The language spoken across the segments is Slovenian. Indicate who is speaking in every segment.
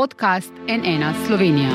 Speaker 1: podcast NN Slovenija.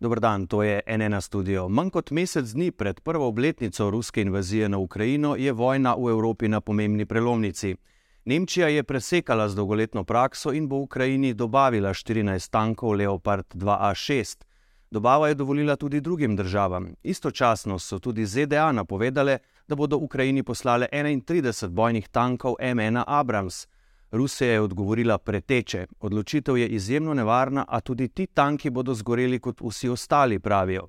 Speaker 2: Dobr dan, to je NN studio. Manj kot mesec dni pred prvo obletnico ruske invazije na Ukrajino je vojna v Evropi na pomembni prelomnici. Nemčija je presekala z dolgoletno prakso in bo Ukrajini dobavila 14 tankov Leopard 2A6. Dobava je dovolila tudi drugim državam. Istočasno so tudi ZDA napovedale, da bodo Ukrajini poslale 31 bojnih tankov M1 Abrams. Rusija je odgovorila preteče. Odločitev je izjemno nevarna, a tudi ti tanki bodo zgoreli kot vsi ostali, pravijo.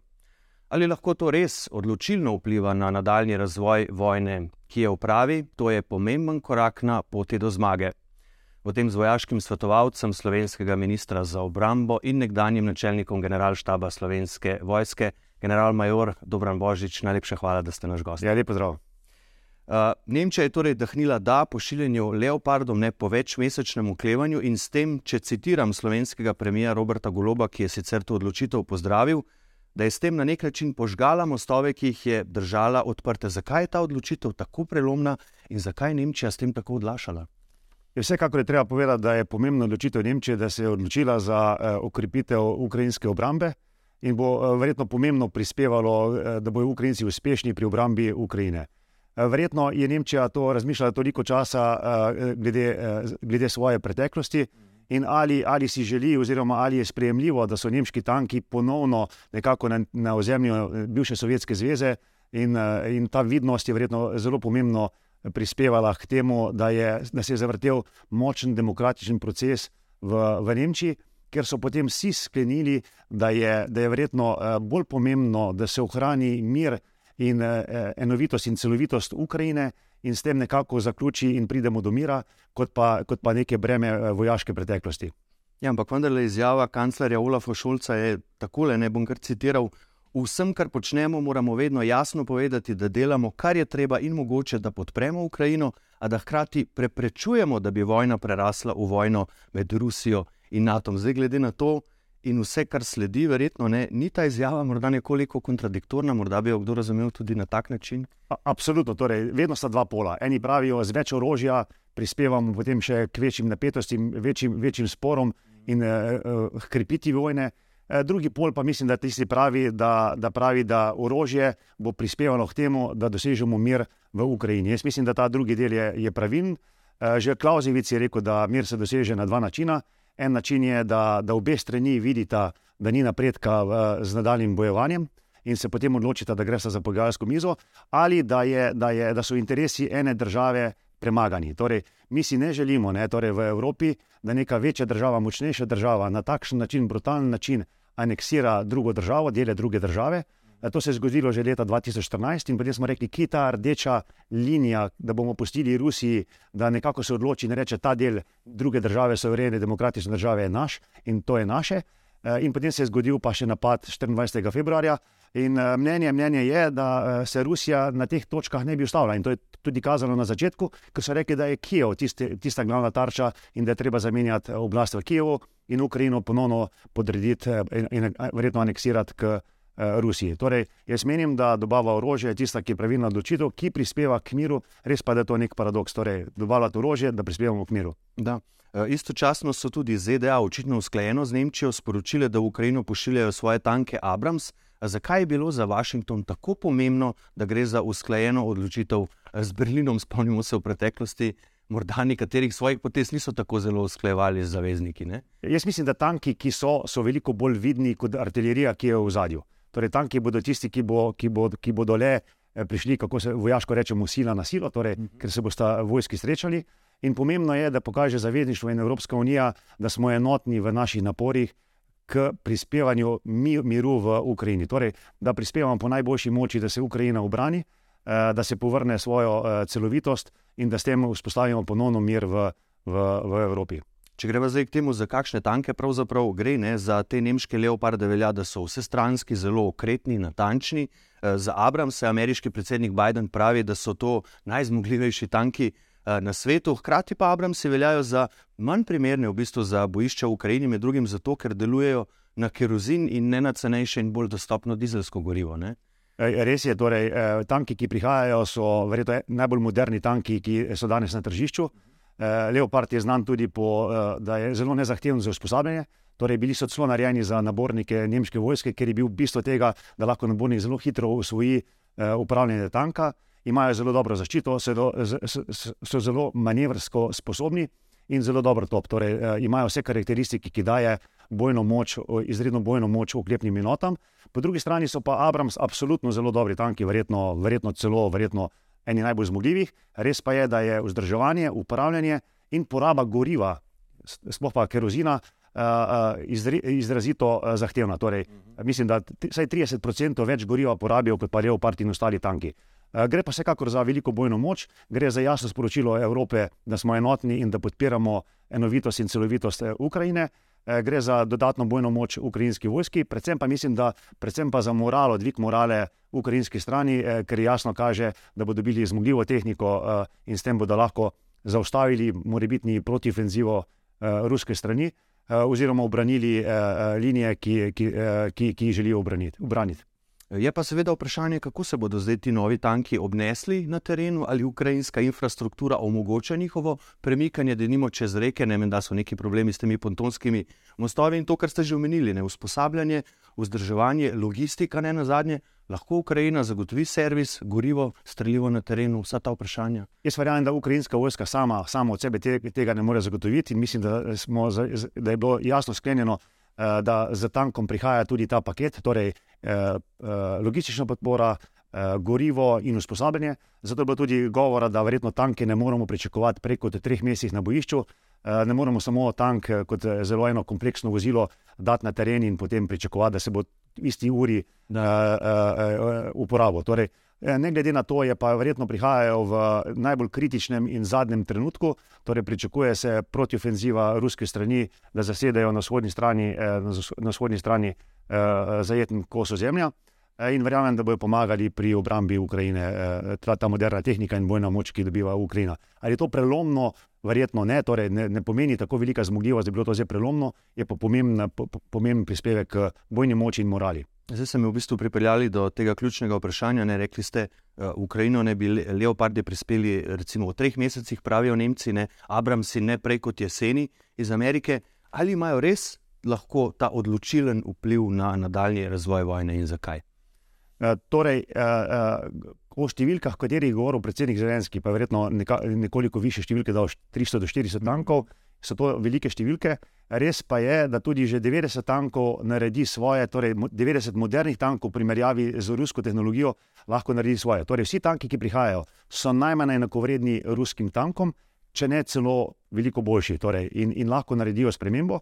Speaker 2: Ali lahko to res odločilno vpliva na nadaljni razvoj vojne, ki je v pravi, to je pomemben korak na poti do zmage potem z vojaškim svetovalcem slovenskega ministra za obrambo in nekdanjim načelnikom generalštaba slovenske vojske, general-major Dobran Božič. Najlepša hvala, da ste naš gost.
Speaker 3: Ja, lepo zdrav.
Speaker 2: Uh, Nemčija je torej dahnila da pošiljanju leopardov ne po večmesečnem uklevanju in s tem, če citiram slovenskega premija Roberta Goloba, ki je sicer to odločitev pozdravil, da je s tem na nek način požgala mostove, ki jih je držala odprte. Zakaj je ta odločitev tako prelomna in zakaj je Nemčija s tem tako odlašala?
Speaker 3: Vsekakor je treba povedati, da je pomembna odločitev Nemčije, da se je odločila za uh, okrepitev ukrajinske obrambe in bo uh, verjetno pomembno prispevalo, uh, da bodo Ukrajinci uspešni pri obrambi Ukrajine. Verjetno je Nemčija to razmišljala toliko časa glede, glede svoje preteklosti. In ali, ali si želi, oziroma ali je sprejemljivo, da so nemški tanki ponovno nekako na, na ozemlju bivše Sovjetske zveze, in, in ta vidnost je verjetno zelo pomembno prispevala k temu, da, je, da se je zavrtel močen demokratičen proces v, v Nemčiji, ker so potem vsi sklenili, da je, da je verjetno eh, bolj pomembno, da se ohrani mir in eh, enovitost in celovitost Ukrajine in s tem nekako zaključi in pridemo do mira, kot pa, kot pa neke breme eh, vojaške preteklosti.
Speaker 2: Ja, ampak vendarle izjava kanclerja Olafa Šulca je takole, ne bom kar citiral. Vsem, kar počnemo, moramo vedno jasno povedati, da delamo, kar je treba in mogoče, da podpremo Ukrajino, a da hkrati preprečujemo, da bi vojna prerasla v vojno med Rusijo in NATO. Zdaj, glede na to in vse, kar sledi, verjetno ne, ni ta izjava morda nekoliko kontradiktorna, morda bi jo kdo razumel tudi na tak način.
Speaker 3: A, absolutno, torej, vedno sta dva pola. Eni pravijo, z več orožja prispevamo potem še k večjim napetostim, večjim, večjim sporom in uh, uh, krepiti vojne. Eh, drugi pol pa mislim, da tisti pravi, da, da pravi, da orožje bo prispevalo k temu, da dosežemo mir v Ukrajini. Jaz mislim, da ta drugi del je, je pravilen. Eh, že Klausevic je rekel, da mir se doseže na dva načina. En način je, da, da obe strani vidita, da ni napredka v, z nadaljnim bojevanjem in se potem odločita, da gre za pogajalsko mizo, ali da, je, da, je, da so interesi ene države premagani. Torej, mi si ne želimo ne, torej v Evropi, da neka večja država, močnejša država na takšen način, brutalen način aneksira drugo državo, dele druge države. To se je zgodilo že leta 2014 in potem smo rekli, kje je ta rdeča linija, da bomo pustili Rusiji, da nekako se odloči in reče, ta del druge države, soverene demokratične države je naš in to je naše. Eh, in potem se je zgodil pa še napad 24. februarja. In eh, mnenje, mnenje je, da eh, se Rusija na teh točkah ne bi ustavila. In to je tudi kazalo na začetku, ko so rekli, da je Kijev tiste, tista glavna tarča in da je treba zamenjati oblast v Kijevu in Ukrajino ponovno podrediti in, in verjetno aneksirati k Rusiji. Torej, jaz menim, da dobava orožja je tista, ki je pravilna odločitev, ki prispeva k miru, res pa je to nek paradoks. Torej, dobavati orožje, da prispevamo k miru.
Speaker 2: Da. Eh, istočasno so tudi ZDA očitno usklajeno z Nemčijo sporočile, da v Ukrajino pošiljajo svoje tanke Abrams. Zakaj je bilo za Washington tako pomembno, da gre za usklajeno odločitev eh, z Berlinom? Spomnimo se v preteklosti, morda nekaterih svojih potez niso tako zelo usklajevali z zavezniki. Ne?
Speaker 3: Jaz mislim, da tanki, ki so, so veliko bolj vidni kot artilerija, ki je v zadju. Torej, tanki bodo tisti, ki, bo, ki, bo, ki bodo le eh, prišli, kako se vojaško rečemo, sila na silo, torej, mhm. -huh. ker se bosta vojski srečali. In pomembno je, da pokaže zavezništvo in Evropska unija, da smo enotni v naših naporih k prispevanju miru v Ukrajini. Torej, da prispevamo po najboljši moči, da se Ukrajina obrani, da se povrne svojo eh, celovitost in da s tem vzpostavimo ponovno mir v, v, v Evropi.
Speaker 2: Če gremo zdaj k temu, za kakšne tanke pravzaprav gre, ne, za te nemške leoparde velja, da so vse stranski zelo okretni, natančni. Eh, za Abrams, ameriški predsednik Biden pravi, da so to najzmogljivejši tanki, Eh, na svetu, hkrati pa Abramsi veljajo za manj primerne v bistvu za bojišča v Ukrajini, med drugim zato, ker delujejo na kerozin in ne na cenejše in bolj dostopno dizelsko gorivo. Ne?
Speaker 3: Res je, torej, tanki, ki prihajajo, so verjetno najbolj moderni tanki, ki so danes na tržišču. Leopard je znan tudi po, da je zelo nezahteven za usposabljanje. Torej, bili so celo narejeni za nabornike nemške vojske, ker je bil bistvo tega, da lahko nabornik zelo hitro usvoji upravljanje tanka. Imajo zelo dobro zaščito, so, so zelo manevrsko sposobni in zelo dobro top. Torej, imajo vse karakteristike, ki daje bojno moč, izredno bojno moč oklepnim enotam. Po drugi strani so pa Abrams absolutno zelo dobri tanki, verjetno, verjetno celo verjetno eni najbolj zmogljivih. Res pa je, da je vzdrževanje, upravljanje in poraba goriva, sploh pa kerozina, izrazito zahtevna. Torej, mislim, da vsaj 30% več goriva porabijo kot pa Leopard in ostali tanki. Gre pa vsekakor za veliko bojno moč, gre za jasno sporočilo Evrope, da smo enotni in da podpiramo enovitost in celovitost Ukrajine. Eh, gre za dodatno bojno moč ukrajinski vojski, predvsem pa mislim, da predvsem pa za moralo, dvig morale ukrajinski strani, eh, ker jasno kaže, da bodo dobili zmogljivo tehniko eh, in s tem bodo lahko zaustavili morebitni protifenzivo ruske strani oziroma obranili linije, ki, ki, ki, ki jih želijo obraniti.
Speaker 2: Je pa seveda vprašanje, kako se bodo zdaj ti novi tanki obnesli na terenu, ali ukrajinska infrastruktura omogoča njihovo premikanje, da nimo čez reke, ne vem, da so neki problemi s temi pontonskimi mostovi in to, kar ste že omenili, ne usposabljanje, vzdrževanje, logistika, ne na zadnje. Lahko Ukrajina zagotovi servis, gorivo, streljivo na terenu, vsa ta vprašanja?
Speaker 3: Jaz verjamem, da ukrajinska vojska sama, sama od sebe tega ne more zagotoviti in mislim, da, smo, da je bilo jasno sklenjeno, da za tankom prihaja tudi ta paket, torej eh, eh, logistična podpora, gorivo in usposabljanje. Zato je bilo tudi govora, da verjetno tanke ne moremo pričakovati preko treh mesecev na bojišču. Ne moremo samo tank kot zelo eno kompleksno vozilo dati na teren in potem pričakovati, da se bo v isti uri uporabil. Torej, Eh, ne glede na to, je pa verjetno prihajajo v najbolj kritičnem in zadnjem trenutku, torej pričakuje se protiofenziva ruske strani, da zasedajo na vzhodni strani, eh, na vzhodni strani eh, zajetni kos ozemlja. In verjamem, da bodo pomagali pri obrambi Ukrajine, ta, ta moderna tehnika in bojna moč, ki dobiva Ukrajina. Ali je to prelomno? Verjetno ne, torej ne, ne pomeni tako velika zmogljivost, da bi bilo to zdaj prelomno, je pa pomemben, pomemben prispevek k bojni moči in morali.
Speaker 2: Zdaj ste me v bistvu pripeljali do tega ključnega vprašanja. Ne rekli ste, da uh, v Ukrajino ne bi leopardi prispeli recimo v treh mesecih, pravijo Nemci, ne Abramsi, ne prej kot jeseni iz Amerike. Ali imajo res lahko ta odločilen vpliv na nadaljni razvoj vojne in zakaj?
Speaker 3: Uh, torej, uh, uh, o številkah, o katerih je govoril predsednik Zelenski, pa je verjetno neka, nekoliko više številke, da je 300 do 400 tankov, so to velike številke. Res pa je, da tudi že 90 tankov naredi svoje, torej 90 modernih tankov v primerjavi z rusko tehnologijo lahko naredi svoje. Torej vsi tanki, ki prihajajo, so najmanj enakovredni ruskim tankom, če ne celo veliko boljši torej, in, in lahko naredijo spremembo.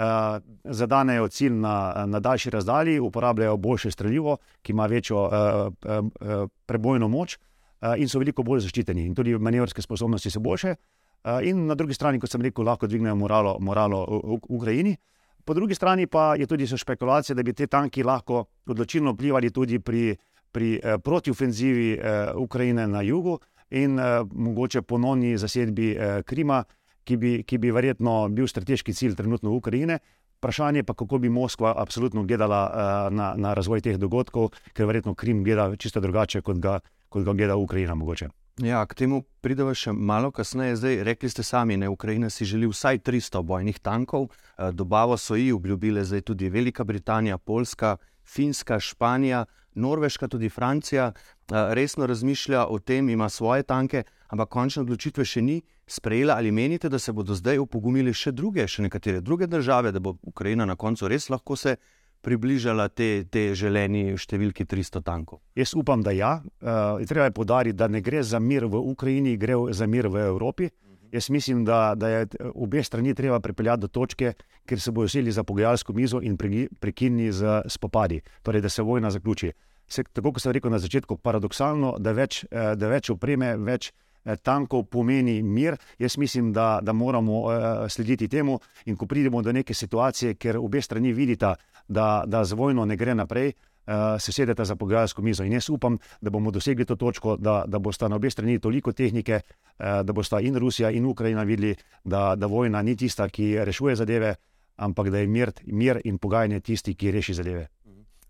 Speaker 3: Uh, zadanejo cilj na, na daljši razdalji, uporabljajo boljše streljivo, ki ima večjo uh, uh, uh, prebojno moč uh, in so veliko bolj zaščiteni, in tudi manevrske sposobnosti so boljše. Uh, in na drugi strani, kot sem rekel, lahko dvignejo moralo, moralo Ukrajini. Po drugi strani pa je tudi špekulacija, da bi te tanki lahko odločilno vplivali tudi pri, pri eh, protiofenzivi eh, Ukrajine na jugu in eh, mogoče ponovni zasedbi eh, Krima, ki bi, ki bi verjetno bil strateški cilj trenutno Ukrajine. Vprašanje pa, kako bi Moskva absolutno gledala uh, na, na razvoj teh dogodkov, ker verjetno Krim gleda čisto drugače, kot ga, kot ga gleda Ukrajina. Mogoče.
Speaker 2: Ja, k temu pridemo še malo kasneje. Zdaj, rekli ste sami, da Ukrajina si želi vsaj 300 bojnih tankov, eh, dobavo so ji obljubile zdaj tudi Velika Britanija, Poljska, Finska, Španija, Norveška, tudi Francija. Eh, resno razmišlja o tem, ima svoje tanke, ampak končne odločitve še ni sprejela. Ali menite, da se bodo zdaj upogumili še druge, še nekatere druge države, da bo Ukrajina na koncu res lahko se približala te, te želeni številki 300 tankov?
Speaker 3: Jaz upam, da ja. Uh, treba je podariti, da ne gre za mir v Ukrajini, gre za mir v Evropi. Jaz mislim, da, da je obe strani treba pripeljati do točke, kjer se bodo usili za pogajalsko mizo in prekinili z spopadi, torej da se vojna zaključi. Se, tako kot sem rekel na začetku, paradoksalno, da več, eh, da več opreme, več eh, tankov pomeni mir. Jaz mislim, da, da moramo slediti temu in ko pridemo do neke situacije, ker obe strani vidita, da, da z vojno ne gre naprej, uh, se sedete za pogajalsko mizo. In jaz upam, da bomo dosegli to točko, da, da bosta na obe strani toliko tehnike, uh, da bosta in Rusija in Ukrajina videli, da, da vojna ni tista, ki rešuje zadeve, ampak da je mir, mir in pogajanje tisti, ki reši zadeve.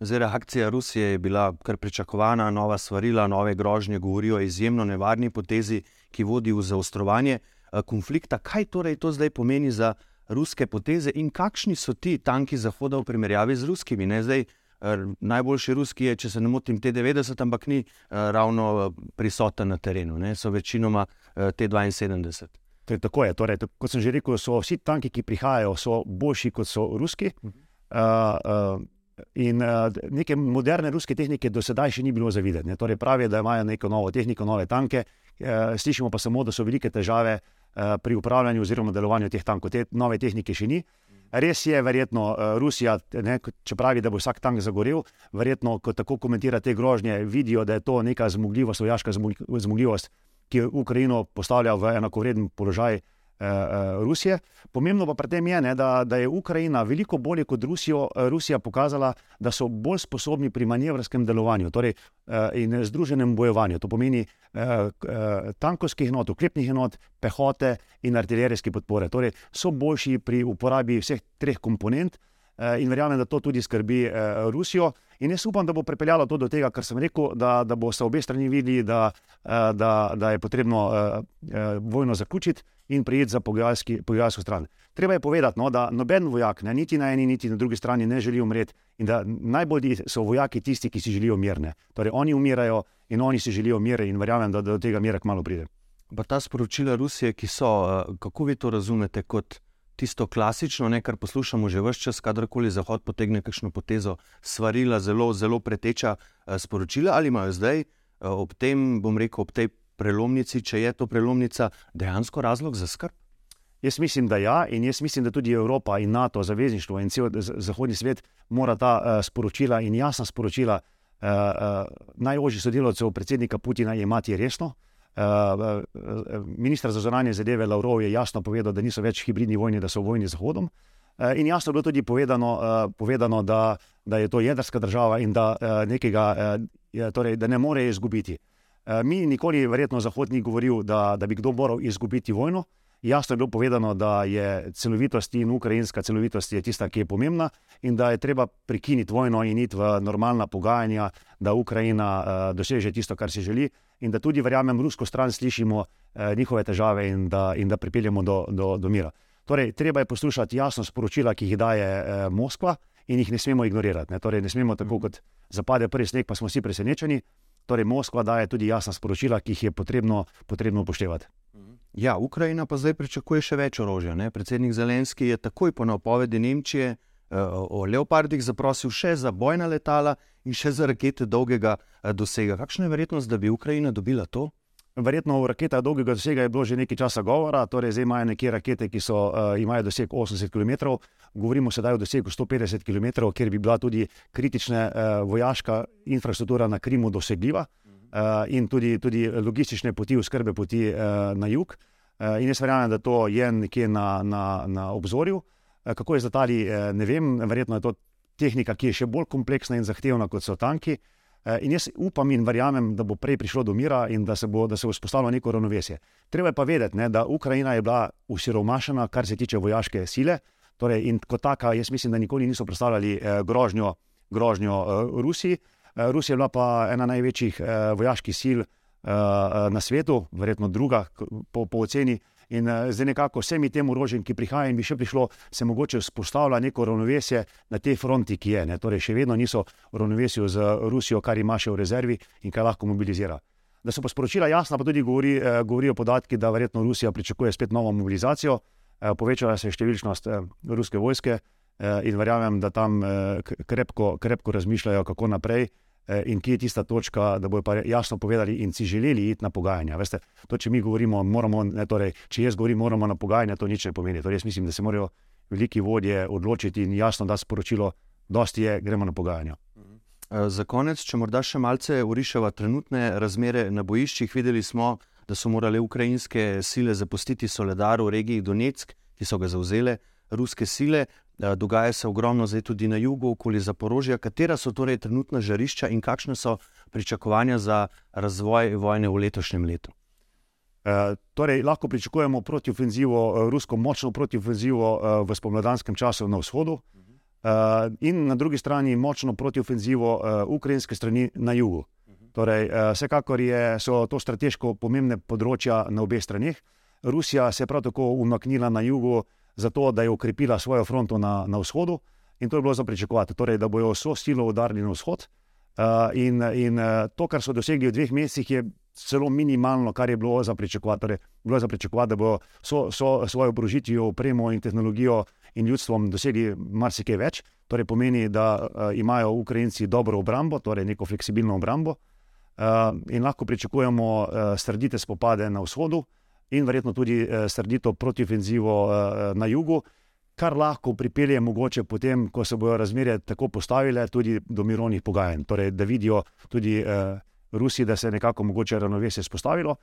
Speaker 2: Zdaj, reakcija Rusije je bila kar pričakovana, nova svarila, nove grožnje govorijo o izjemno nevarni potezi, ki vodi v zaostrovanje eh, konflikta. Kaj torej to zdaj pomeni za ruske poteze in kakšni so ti tanki Zahoda v primerjavi z ruskimi? Ne? Zdaj, eh, najboljši ruski je, če se ne motim, T-90, ampak ni eh, ravno prisoten na terenu, ne? so večinoma T-72.
Speaker 3: To je tako je. Torej, kot sem že rekel, so vsi tanki, ki prihajajo, boljši kot so ruski. Uh, uh, In uh, neke moderne ruske tehnike do sedaj še ni bilo zavideti. Torej pravijo, da imajo neko novo tehniko, nove tanke, uh, slišimo pa samo, da so velike težave uh, pri upravljanju oziroma delovanju teh tankov. Te nove tehnike še ni. Res je, verjetno Rusija, ne, če pravi, da bo vsak tank zagorel, verjetno, ko tako komentira te grožnje, vidijo, da je to neka zmogljivost, vojaška zmogljivost, ki Ukrajino postavlja v enakovreden položaj uh, Rusije. Pomembno pa pri tem je, ne, da, da je Ukrajina veliko bolje kot Rusijo, eh, Rusija pokazala, da so bolj sposobni pri manevrskem delovanju torej, in združenem bojovanju. To pomeni tankovskih enot, oklepnih enot, pehote in artilerijske podpore. Torej, so boljši pri uporabi vseh treh komponent. In verjamem, da to tudi skrbi Rusijo. In jaz upam, da bo pripeljalo to do tega, kar sem rekel, da, da bo se obe strani videli, da, da, da je potrebno vojno zaključiti in prijeti za pogajalsko stran. Treba je povedati, no, da noben vojak, ne, niti na eni, niti na drugi strani, ne želi umreti in da najbolj so vojaki tisti, ki si želijo mirne. Torej, oni umirajo in oni si želijo mir in verjamem, da do tega mira kmalo pride.
Speaker 2: Pa ta sporočila Rusije, ki so, eh, kako vi to razumete kot tisto klasično, ne, kar poslušamo že vse čas, kadarkoli Zahod potegne kakšno potezo, svarila, zelo, zelo preteča eh, sporočila, ali imajo zdaj eh, ob tem, bom rekel, ob tej prelomnici, če je to prelomnica, dejansko razlog za skrb?
Speaker 3: Jaz mislim, da ja, in jaz mislim, da tudi Evropa in NATO, zavezništvo in cel zahodni svet mora ta uh, sporočila in jasna sporočila uh, uh, najožjih sodelavcev predsednika Putina imati resno. Uh, ministr za zunanje zadeve Lavrov je jasno povedal, da niso več hibridni vojni, da so v vojni z Zahodom. Uh, in jasno je bilo tudi povedano, povedano da, da je to jedrska država in da, nekega, torej, da ne more izgubiti. Eh, mi nikoli, verjetno, Zahod ni govoril, da, da bi kdo moral izgubiti vojno. Jasno je bilo povedano, da je celovitost in ukrajinska celovitost je tista, ki je pomembna in da je treba prekiniti vojno in iti v normalna pogajanja, da Ukrajina uh, doseže tisto, kar si želi in da tudi, verjamem, rusko stran slišimo uh, njihove težave in da, in da pripeljemo do, do, do mira. Torej, treba je poslušati jasno sporočila, ki jih daje uh, Moskva in jih ne smemo ignorirati. Ne, torej, ne smemo tako, kot zapade prvi sneg, pa smo vsi presenečeni. Torej, Moskva daje tudi jasna sporočila, ki jih je potrebno, potrebno upoštevati.
Speaker 2: Ja, Ukrajina pa zdaj pričakuje še več orožja. Ne? Predsednik Zelenski je takoj po napovedi Nemčije o Leopardih zaprosil še za bojna letala in še za rakete dolgega uh, dosega. Kakšna je verjetnost, da bi Ukrajina dobila to?
Speaker 3: Verjetno v raketah dolgega dosega je bilo že nekaj časa govora, torej zdaj imajo neke rakete, ki so, uh, imajo doseg 80 km, govorimo sedaj o dosegu 150 km, kjer bi bila tudi kritična uh, vojaška infrastruktura na Krimu dosegljiva uh, in tudi, tudi logistične poti, skrbe poti uh, na jug. Uh, in jaz verjamem, da to je nekje na, na, na obzorju. Uh, kako je z letali, uh, ne vem, verjetno je to tehnika, ki je še bolj kompleksna in zahtevna kot so tanki. Eh, in jaz upam in verjamem, da bo prej prišlo do mira in da se bo, da se bo vzpostavilo neko ravnovesje. Treba je pa vedeti, ne, da Ukrajina je bila usiromašena, kar se tiče vojaške sile. Torej, in kot taka, jaz mislim, da nikoli niso predstavljali eh, grožnjo, grožnjo eh, Rusiji. Eh, Rusija je bila pa ena največjih eh, vojaških sil eh, eh na svetu, verjetno druga po, po oceni. In uh, zdaj nekako vsemi tem orožjem, ki prihajajo, bi še prišlo, se mogoče vzpostavlja neko ravnovesje na tej fronti, ki je. Ne? Torej, še vedno niso v ravnovesju z Rusijo, kar ima še v rezervi in kar lahko mobilizira. Da so pa sporočila jasna, pa tudi govori, eh, govorijo podatki, da verjetno Rusija pričakuje spet novo mobilizacijo, eh, povečala se je številčnost eh, ruske vojske eh, in verjamem, da tam eh, krepko, krepko razmišljajo, kako naprej. Eh, in kje je tista točka, da bodo pa jasno povedali in si želeli iti na pogajanja. Veste, to, če mi govorimo, moramo, ne, torej, če jaz govorim, moramo na pogajanja, to nič ne pomeni. Torej, jaz mislim, da se morajo veliki vodje odločiti in jasno da sporočilo, dosti je, gremo na pogajanja.
Speaker 2: Eh, za konec, če morda še malce urišava trenutne razmere na bojiščih, videli smo, da so morale ukrajinske sile zapustiti Soledar v regiji Donetsk, ki so ga zauzele ruske sile. Eh, dogaja se ogromno zdaj tudi na jugu, okoli Zaporožja. Katera so torej trenutna žarišča in kakšne so pričakovanja za razvoj vojne v letošnjem letu?
Speaker 3: E, torej, lahko pričakujemo protiofenzivo, eh, rusko močno protiofenzivo v spomladanskem času na vzhodu. in na drugi strani močno protiofenzivo ukrajinske strani na jugu. Torej, vsekakor je, so to strateško pomembne področja na obeh stranih. Rusija se je prav tako umaknila na jugu, zato da je ukrepila svojo fronto na, na vzhodu, in to je bilo za pričakovati, torej, da bojo vso silo udarili na vzhod. Uh, in, in uh, to, kar so dosegli v dveh mesecih, je celo minimalno, kar je bilo za pričakovati. Torej, bilo je za pričakovati, da bodo so, so svojo obrožitvijo, opremo in tehnologijo in ljudstvom dosegli marsikaj več. Torej, pomeni, da uh, imajo Ukrajinci dobro obrambo, torej neko fleksibilno obrambo. Uh, in lahko pričakujemo uh, srdite spopade na vzhodu, in verjetno tudi uh, srdito protiofenzivo uh, na jugu, kar lahko pripelje mogoče potem, ko se bodo razmere tako postavile, tudi do mirovnih pogajanj. Torej, da vidijo tudi uh, Rusi, da se je nekako mogoče ravnovesje spostavilo.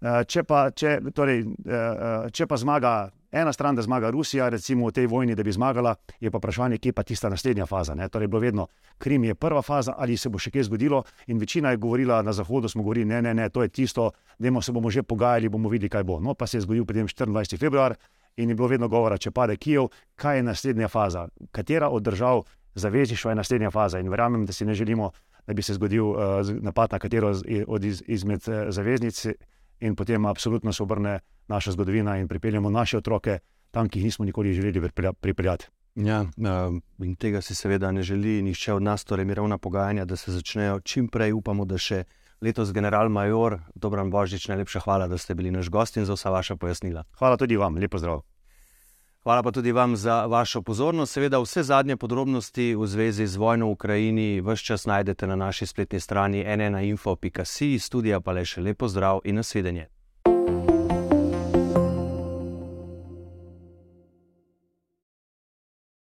Speaker 3: Uh, če, pa, če, torej, uh, če pa zmaga ena stran, da zmaga Rusija, recimo v tej vojni, da bi zmagala, je pa vprašanje, kje pa tista naslednja faza. Ne? Torej, bilo vedno, Krim je prva faza, ali se bo še kaj zgodilo. In večina je govorila na Zahodu, smo govorili, ne, ne, ne, to je tisto, da se bomo že pogajali, bomo videli, kaj bo. No, pa se je zgodil potem 24. februar in je bilo vedno govora, če pade Kijev, kaj je naslednja faza, katera od držav zavezništva je naslednja faza. In verjamem, da si ne želimo, da bi se zgodil uh, napad na katero od iz, izmed uh, zaveznic, in potem absolutno se obrne naša zgodovina in pripeljemo naše otroke tam, ki jih nismo nikoli želeli pripeljati.
Speaker 2: Ja, uh, in tega si seveda ne želi nihče od nas, torej mirovna pogajanja, da se začnejo čim prej, upamo, da še letos general Major, Dobran Božič, najlepša hvala, da ste bili naš gost in za vsa vaša pojasnila.
Speaker 3: Hvala tudi vam, lepo zdrav.
Speaker 2: Hvala pa tudi vam za vašo pozornost. Seveda, vse zadnje podrobnosti v zvezi z vojno v Ukrajini vse čas najdete na naši spletni strani nnainfo.com, studija pa le še lepo zdrav in nasvidenje.